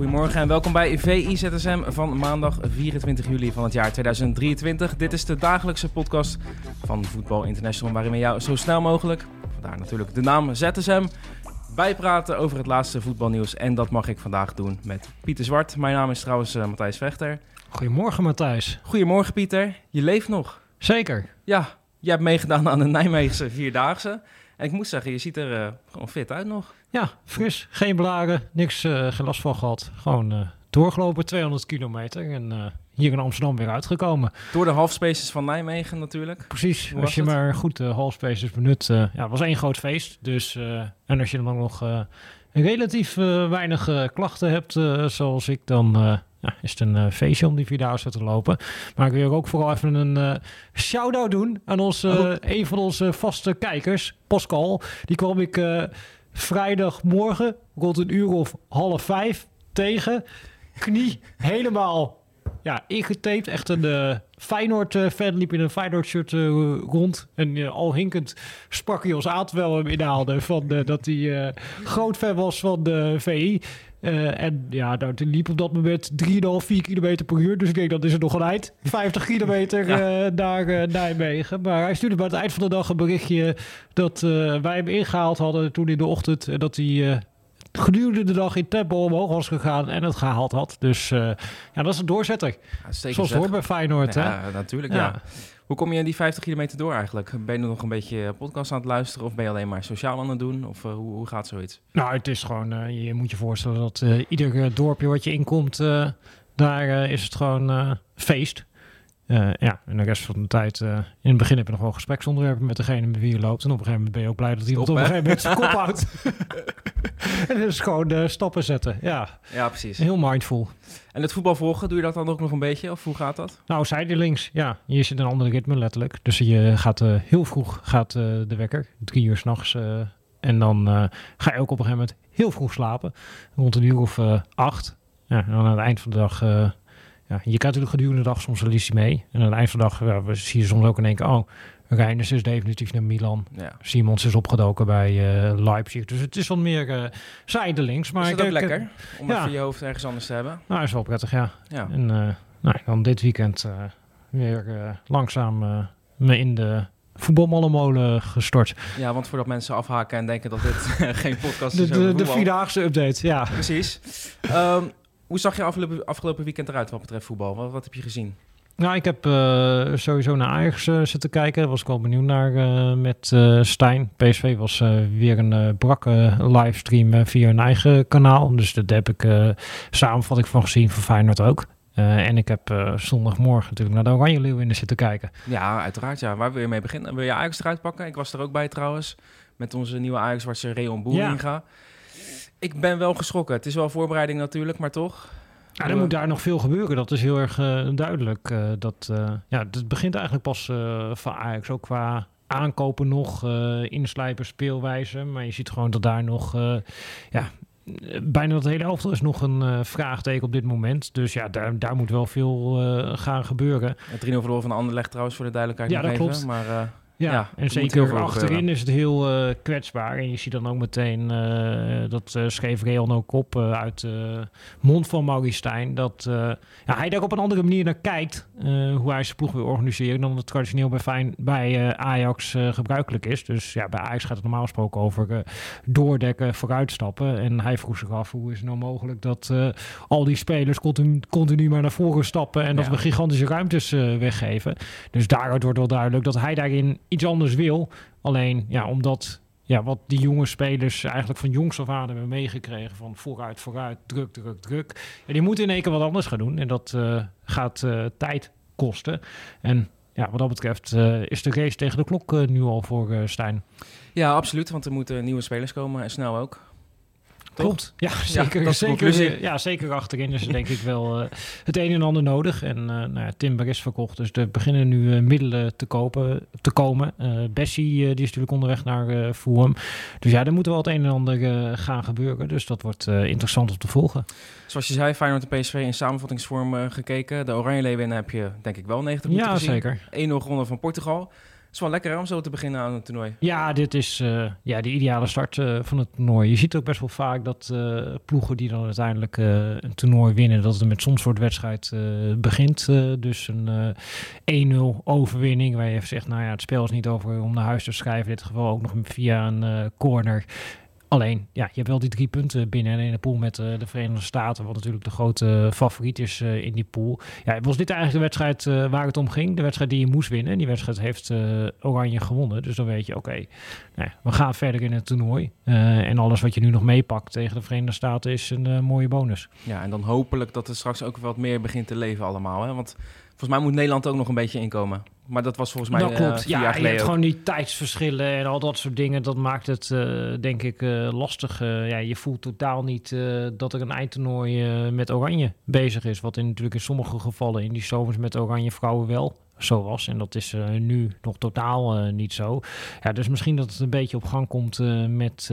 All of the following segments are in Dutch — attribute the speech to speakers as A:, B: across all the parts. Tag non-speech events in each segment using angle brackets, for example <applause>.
A: Goedemorgen en welkom bij VIZSM van maandag 24 juli van het jaar 2023. Dit is de dagelijkse podcast van Voetbal International waarin we jou zo snel mogelijk, vandaar natuurlijk de naam ZSM, bijpraten over het laatste voetbalnieuws. En dat mag ik vandaag doen met Pieter Zwart. Mijn naam is trouwens uh, Matthijs Vechter.
B: Goedemorgen Matthijs.
A: Goedemorgen Pieter, je leeft nog.
B: Zeker.
A: Ja, jij hebt meegedaan aan de Nijmeegse Vierdaagse. En ik moet zeggen, je ziet er uh, gewoon fit uit nog.
B: Ja, fris. Geen blaren, niks, uh, geen last van gehad. Gewoon uh, doorgelopen, 200 kilometer. En hier in Amsterdam weer uitgekomen.
A: Door de halfspaces van Nijmegen natuurlijk.
B: Precies, als je het? maar goed de halfspaces benut. ja, het was één groot feest. Dus, en als je dan nog relatief weinig klachten hebt, zoals ik, dan ja, is het een uh, feestje om die Vierdaagse te lopen. Maar ik wil ook vooral even een uh, shout-out doen aan uh, oh. een van onze vaste kijkers, Pascal. Die kwam ik vrijdagmorgen rond een uur of half vijf tegen. Knie helemaal ja, ingetaped. Echt een uh, Feyenoord-fan liep in een Feyenoord-shirt uh, rond. En uh, al hinkend sprak hij ons aan terwijl we hem inhaalden... Van, dat hij groot fan was van de VI. en ja, nou, die liep op dat moment 3,5, 4 kilometer per uur. Dus ik denk, dat is er nog een eind. 50 kilometer ja. naar Nijmegen. Maar hij stuurde bij het eind van de dag een berichtje... dat wij hem ingehaald hadden toen in de ochtend. En dat hij gedurende de dag in tempo omhoog was gegaan en het gehaald had. Dus uh, ja, dat is een doorzetter. Ja, Zoals hoort bij Feyenoord.
A: Ja,
B: hè?
A: natuurlijk. Ja. ja. Hoe kom je in die 50 kilometer door eigenlijk? Ben je nog een beetje podcast aan het luisteren of ben je alleen maar sociaal aan het doen? Of uh, hoe, hoe gaat zoiets?
B: Nou, het is gewoon, uh, je moet je voorstellen dat ieder dorpje wat je inkomt, daar is het gewoon feest. Uh, ja, en de rest van de tijd, uh, in het begin heb je nog wel gespreksonderwerpen met degene met wie je loopt. En op een gegeven moment ben je ook blij dat iemand op, op een gegeven moment zijn kop houdt. <laughs> en dus gewoon uh, stappen zetten. Ja.
A: ja, precies.
B: Heel mindful.
A: En het voetbal volgen, doe je dat dan ook nog een beetje? Of hoe gaat dat?
B: Nou, zijdelings, ja. Je zit een andere ritme letterlijk. Dus je gaat heel vroeg gaat, de wekker, drie uur s'nachts. en dan ga je ook op een gegeven moment heel vroeg slapen. Rond een uur of acht. Ja, en dan aan het eind van de dag ja, je krijgt natuurlijk gedurende de dag soms een liefde mee. En aan het eind van de dag ja, we zien soms ook in één keer... oh, Reinders is definitief naar Milan. Ja. Simons is opgedoken bij uh, Leipzig. Dus het is wat meer uh, zijdelings. Maar
A: is dat ook lekker? Om ja. even je hoofd ergens anders te hebben?
B: Nou, is wel prettig, ja. ja. En uh, nou, dan dit weekend weer langzaam me in de voetbalmallenmolen gestort.
A: Ja, want voordat mensen afhaken en denken dat dit <laughs> geen podcast
B: de,
A: is
B: De, de vierdaagse update, ja.
A: Precies. Um, hoe zag je afgelopen, afgelopen weekend eruit wat betreft voetbal? Wat, wat heb je gezien?
B: Nou, ik heb uh, sowieso naar Ajax uh, zitten kijken. Daar was ik wel benieuwd naar uh, met Stijn. PSV was weer een brakke livestream via een eigen kanaal. Dus dat heb ik samenvatting van gezien van Feyenoord ook. en ik heb zondagmorgen natuurlijk naar de Oranje Leeuwinnen zitten kijken.
A: Ja, uiteraard. Ja. Waar wil je mee beginnen? Wil je Ajax eruit pakken? Ik was er ook bij trouwens. Met onze nieuwe Ajax-watser Reon Boeringa. Ja. Ik ben wel geschrokken. Het is wel voorbereiding natuurlijk, maar toch.
B: Ja, er moet daar nog veel gebeuren. Dat is heel erg uh, duidelijk. Uh, dat, uh, ja, het begint eigenlijk pas van Ajax ook qua aankopen nog, inslijpen, speelwijze. Maar je ziet gewoon dat daar nog, ja, bijna dat hele elftal is nog een vraagteken op dit moment. Dus ja, daar, daar moet wel veel gaan gebeuren.
A: Het 3-0 verloren van Anderlecht trouwens voor de duidelijkheid.
B: Ja, dat
A: even,
B: klopt.
A: Maar
B: ja, en zeker achterin is het heel uh, kwetsbaar. En je ziet dan ook meteen, uh, dat uh, schreef Real ook op uit de mond van Maurice Stijn, dat ja, hij daar op een andere manier naar kijkt, hoe hij zijn ploeg wil organiseren, dan het traditioneel bij, fijn, bij Ajax gebruikelijk is. Dus ja, bij Ajax gaat het normaal gesproken over doordekken, vooruitstappen. En hij vroeg zich af, hoe is het nou mogelijk dat al die spelers continu, continu maar naar voren stappen en dat we gigantische ruimtes weggeven. Dus daaruit wordt wel duidelijk dat hij daarin iets anders wil. Alleen, ja, omdat ja, wat die jonge spelers eigenlijk van jongs af aan hebben meegekregen van vooruit, vooruit, druk, druk, druk. Ja, die moeten in één keer wat anders gaan doen en dat uh, gaat uh, tijd kosten. En ja, wat dat betreft uh, is de race tegen de klok nu al voor Stijn.
A: Ja, absoluut, want er moeten nieuwe spelers komen en snel ook.
B: Klopt. Ja, zeker. zeker,
A: conclusie.
B: ja, zeker achterin is er denk ik wel eh, het een en ander nodig. En eh nou ja, Timber is verkocht, dus er beginnen nu eh, middelen te, kopen, te komen. Eh Bessie eh, die is natuurlijk onderweg naar eh Fulham. Dus ja, er moet wel het een en ander eh, gaan gebeuren. Dus dat wordt eh, interessant om te volgen.
A: Zoals je zei, Feyenoord en PSV in samenvattingsvorm eh, gekeken. De Oranje Leeuwinnen heb je denk ik wel 90 minuten
B: Ja,
A: gezien.
B: zeker.
A: 1-0 gewonnen van Portugal. Is wel lekker om zo te beginnen aan het toernooi.
B: Ja, dit is eh, ja, de ideale start eh, van het toernooi. Je ziet ook best wel vaak dat eh, ploegen die dan uiteindelijk een toernooi winnen, dat het met zo'n soort wedstrijd begint. Dus een eh 1-0 overwinning, waar je even zegt, nou ja, het spel is niet over om naar huis te schrijven. In dit geval ook nog via een corner. Alleen, ja, je hebt wel die drie punten binnen en in de pool met eh, de Verenigde Staten, wat natuurlijk de grote favoriet is eh, in die pool. Ja, was dit eigenlijk de wedstrijd eh, waar het om ging? De wedstrijd die je moest winnen. En die wedstrijd heeft eh, Oranje gewonnen. Dus dan weet je, oké, nou we gaan verder in het toernooi. Eh, en alles wat je nu nog meepakt tegen de Verenigde Staten is een eh, mooie bonus.
A: Ja, en dan hopelijk dat het straks ook wat meer begint te leven allemaal. Hè? Want volgens mij moet Nederland ook nog een beetje inkomen. Maar dat was volgens mij
B: dat
A: eh,
B: klopt. Ja, je hebt
A: ook.
B: gewoon die tijdsverschillen en al dat soort dingen. Dat maakt het, eh, denk ik, eh, lastig. Ja, je voelt totaal niet dat er een eindtoernooi met Oranje bezig is. Wat in, natuurlijk in sommige gevallen in die zomers met Oranje vrouwen wel zo was. En dat is nu nog totaal niet zo. Ja, dus misschien dat het een beetje op gang komt met...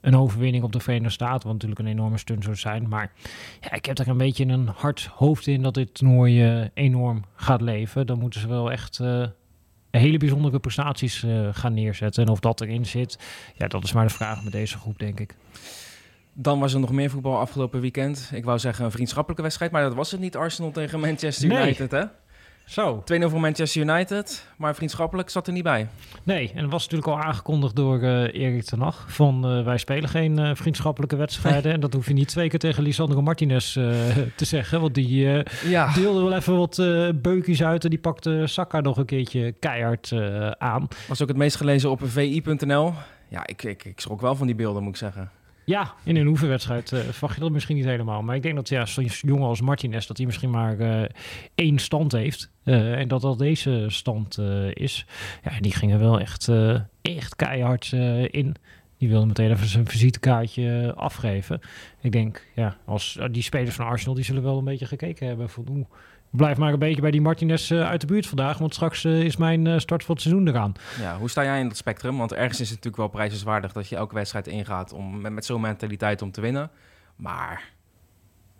B: een overwinning op de Verenigde Staten, wat natuurlijk een enorme stunt zou zijn. Maar ja, ik heb er een beetje een hard hoofd in dat dit toernooi eh, enorm gaat leven. Dan moeten ze wel echt eh, hele bijzondere prestaties eh, gaan neerzetten. En of dat erin zit, ja, dat is maar de vraag met deze groep, denk ik.
A: Dan was er nog meer voetbal afgelopen weekend. Ik wou zeggen een vriendschappelijke wedstrijd, maar dat was het niet. Arsenal tegen Manchester
B: Nee.
A: United, hè?
B: Zo.
A: 2-0 voor Manchester United, maar vriendschappelijk zat er niet bij.
B: Nee, en het was natuurlijk al aangekondigd door eh Erik ten Hag van eh, wij spelen geen eh, vriendschappelijke wedstrijden. <laughs> En dat hoef je niet twee keer tegen Lisandro Martinez te zeggen, want die
A: Ja.
B: deelde wel even wat beukjes uit en die pakte Saka nog een keertje keihard aan.
A: Was ook het meest gelezen op vi.nl. Ja, ik, ik, ik schrok wel van die beelden, moet ik zeggen.
B: Ja, in een oefenwedstrijd uh, je dat misschien niet helemaal. Maar ik denk dat ja, zo'n jongen als Martinez, dat hij misschien maar uh, één stand heeft. Uh, en dat dat deze stand is. Ja, die gingen wel echt, echt keihard in. Die wilde meteen even zijn visitekaartje afgeven. Ik denk, ja, als die spelers van Arsenal, die zullen wel een beetje gekeken hebben van... Oeh, blijf maar een beetje bij die Martinez uh, uit de buurt vandaag, want straks uh, is mijn uh, start van het seizoen eraan.
A: Ja, hoe sta jij in dat spectrum? Want ergens is het natuurlijk wel prijzenswaardig dat je elke wedstrijd ingaat om, met, met zo'n mentaliteit om te winnen. Maar,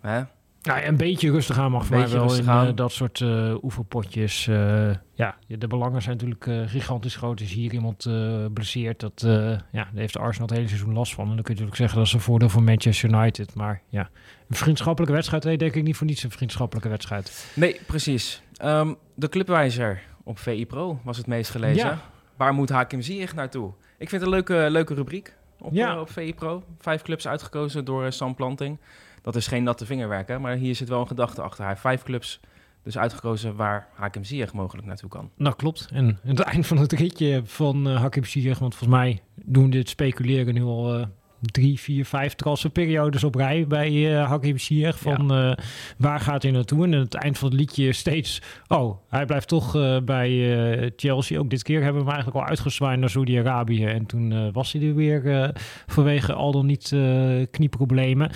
A: hè?
B: Nou, een beetje rustig aan mag voor mij wel in uh, dat soort uh, oefenpotjes. Uh, ja, de belangen zijn natuurlijk gigantisch groot. Is hier iemand blesseert, dat ja, daar heeft de Arsenal het hele seizoen last van. En dan kun je natuurlijk zeggen dat is een voordeel voor Manchester United. Maar ja, een vriendschappelijke wedstrijd, nee, denk ik niet voor niets een vriendschappelijke wedstrijd.
A: Nee, precies. Um, de clubwijzer op VI Pro was het meest gelezen.
B: Ja.
A: Waar moet Hakim Ziyech naartoe? Ik vind het een leuke, leuke rubriek op,
B: ja.
A: op VI Pro. Vijf clubs uitgekozen door Sam Planting. Dat is geen natte vingerwerk, hè? maar hier zit wel een gedachte achter. Hij heeft vijf clubs dus uitgekozen waar Hakim Ziyech mogelijk naartoe kan.
B: Nou, klopt. En het eind van het ritje van uh, Hakim Ziyech, want volgens mij doen dit speculeren nu al uh, drie, vier, vijf transferperiodes op rij bij uh, Hakim Ziyech. Van ja. uh, waar gaat hij naartoe? En aan het eind van het liedje steeds... Oh, hij blijft toch uh, bij Chelsea. Ook dit keer hebben we hem eigenlijk al uitgezwaaid naar Saudi-Arabië. En toen was hij er weer vanwege al dan niet knieproblemen.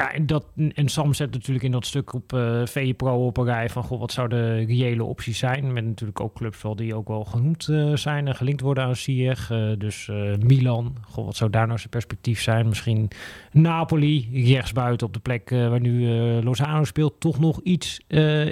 B: Ja, en, dat, en Sam zet natuurlijk in dat stuk op uh, VE Pro op een rij van goh, wat zouden de reële opties zijn. Met natuurlijk ook clubs wel die ook wel genoemd uh, zijn en gelinkt worden aan Ziyech. Uh, dus Milan, goh, wat zou daar nou zijn perspectief zijn? Misschien Napoli, rechtsbuiten op de plek waar nu Lozano speelt. Toch nog iets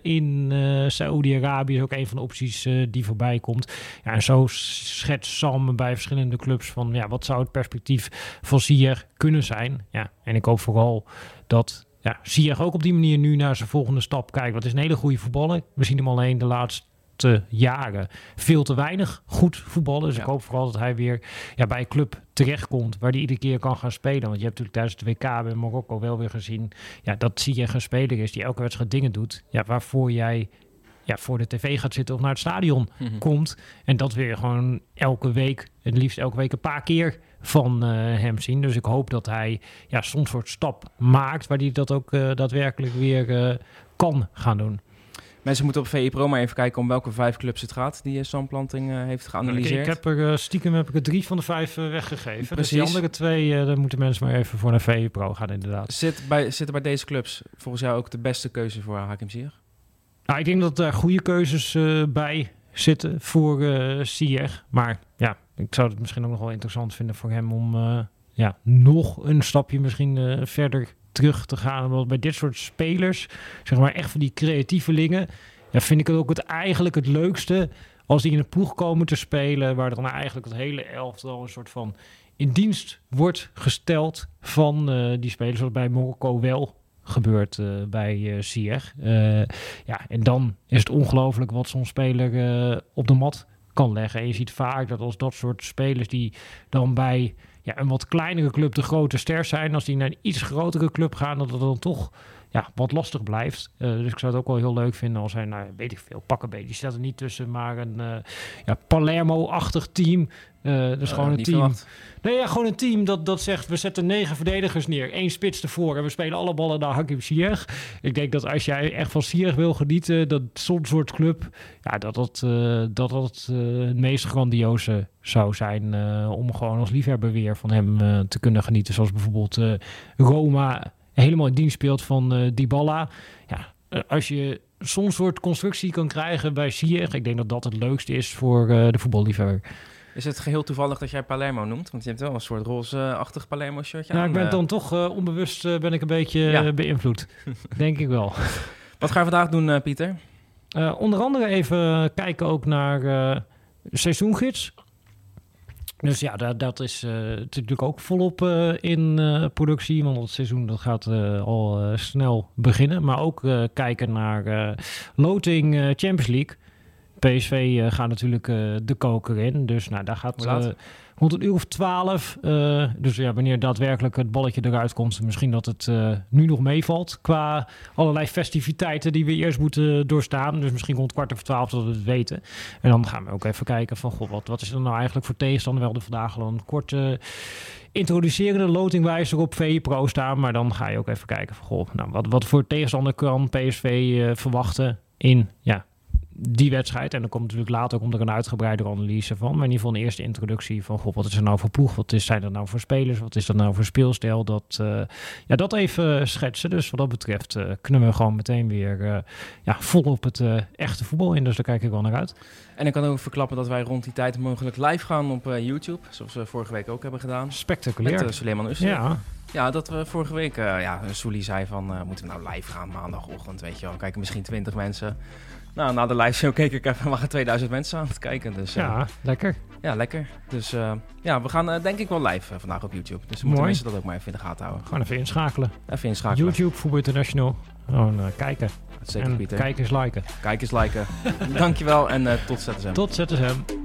B: in Saoedi-Arabië is ook een van de opties die voorbij komt. Ja, en zo schetst Sam bij verschillende clubs van ja, wat zou het perspectief van Ziyech kunnen zijn. Ja, en ik hoop vooral dat ja, Ziyech ook op die manier nu naar zijn volgende stap kijkt. Het is een hele goede voetballer. We zien hem alleen de laatste jaren veel te weinig goed voetballen. Dus ja. ik hoop vooral dat hij weer ja, bij een club terechtkomt waar hij iedere keer kan gaan spelen. Want je hebt natuurlijk tijdens het WK bij Marokko wel weer gezien ja, dat Ziyech een speler is die elke wedstrijd dingen doet. Ja, waarvoor jij ja, voor de tv gaat zitten of naar het stadion mm-hmm. komt. En dat weer gewoon elke week, het liefst elke week een paar keer van uh, hem zien. Dus ik hoop dat hij ja, soms soort stap maakt waar hij dat ook uh, daadwerkelijk weer uh, kan gaan doen.
A: Mensen moeten op VE Pro maar even kijken om welke vijf clubs het gaat die Sam Planting eh, heeft
B: Ik,
A: geanalyseerd.
B: ik heb er, eh, stiekem heb ik er drie van de vijf eh, weggegeven. Dus die andere twee, eh daar moeten mensen maar even voor naar VE Pro gaan inderdaad.
A: Zit bij, zitten bij deze clubs volgens jou ook de beste keuze voor Hakim Ziyech?
B: Nou, ik denk dat daar goede keuzes eh, bij zitten voor eh Ziyech. Maar ja, ik zou het misschien ook nog wel interessant vinden voor hem om eh, ja, nog een stapje misschien verder terug te gaan. Omdat bij dit soort spelers, zeg maar echt van die creatievelingen, ja, vind ik het ook het, eigenlijk het leukste als die in een ploeg komen te spelen, waar dan eigenlijk het hele elftal een soort van in dienst wordt gesteld van die spelers, wat bij Marokko wel gebeurt eh, bij eh Ziyech. Eh, ja, en dan is het ongelooflijk wat zo'n speler op de mat kan leggen. En je ziet vaak dat als dat soort spelers die dan bij ja, een wat kleinere club de grote ster zijn, als die naar een iets grotere club gaan, dat het dan toch ja, wat lastig blijft. Eh, dus ik zou het ook wel heel leuk vinden als hij, nou, weet ik veel, pakken die staat er niet tussen, maar een eh, ja, Palermo-achtig team. Eh dus gewoon een team.
A: verwacht.
B: Nee, ja, gewoon een team dat, dat zegt, we zetten negen verdedigers neer, één spits ervoor en we spelen alle ballen naar Hakim Ziyech. Ik denk dat als jij echt van Ziyech wil genieten, dat zo'n soort club, ja, dat dat, dat, dat het meest grandioze zou zijn om gewoon als liefhebber weer van hem te kunnen genieten. Zoals bijvoorbeeld Roma helemaal in dienst speelt van eh Dybala. Ja, eh, als je zo'n soort constructie kan krijgen bij Ziyech, ik denk dat dat het leukste is voor eh, de voetballiefhebber.
A: Is het geheel toevallig dat jij Palermo noemt? Want je hebt wel een soort roze-achtig Palermo-shirtje
B: Ja,
A: aan.
B: ik ben dan toch onbewust ben ik een beetje
A: Ja.
B: beïnvloed. <laughs> Denk ik wel.
A: Wat ga je vandaag doen, Pieter?
B: Onder andere even kijken ook naar seizoengids. Dus ja, dat, dat is eh, natuurlijk ook volop eh, in eh, productie. Want het seizoen dat gaat al snel beginnen. Maar ook kijken naar loting Champions League. PSV eh, gaat natuurlijk eh, de koker in. Dus nou, daar gaat eh, rond een uur of twaalf. eh, dus ja, wanneer daadwerkelijk het balletje eruit komt. Misschien dat het nu nog meevalt. Qua allerlei festiviteiten die we eerst moeten doorstaan. Dus misschien rond kwart over twaalf dat we het weten. En dan gaan we ook even kijken van... Goh, wat, wat is er nou eigenlijk voor tegenstander? We hadden vandaag al een korte introducerende lotingwijzer op VE Pro staan. Maar dan ga je ook even kijken van... Goh, nou, wat, wat voor tegenstander kan PSV verwachten in... Ja, die wedstrijd. En dan komt natuurlijk later komt er een uitgebreidere analyse van. Maar in ieder geval een eerste introductie van... Goh, wat is er nou voor ploeg? Wat is, zijn er nou voor spelers? Wat is dat nou voor speelstijl? Dat, eh, ja, dat even schetsen. Dus wat dat betreft eh, kunnen we gewoon meteen weer eh, ja, vol op het echte voetbal in. Dus daar kijk ik wel naar uit.
A: En ik kan ook verklappen dat wij rond die tijd mogelijk live gaan op YouTube. Zoals we vorige week ook hebben gedaan. Met
B: Spectaculair.
A: uh, Suleiman Usser.
B: ja,
A: Ja, dat we vorige week, eh ja, Soelie zei van, eh, moeten we nou live gaan maandagochtend, weet je wel. Kijken misschien 20 mensen. Nou, na de live show keek ik even, <laughs> waren 2000 mensen aan het kijken. Dus eh, ja.
B: ja, lekker.
A: lekker. Dus ja, we gaan denk ik wel live vandaag op YouTube. Dus moeten mensen dat ook maar even in de gaten houden.
B: Gewoon even inschakelen.
A: Even inschakelen.
B: YouTube, Voetbal International. Gewoon kijken.
A: Zeker,
B: en
A: Pieter.
B: kijkers liken.
A: Kijk eens liken. <laughs> Dankjewel en tot ZSM.
B: Tot ZSM.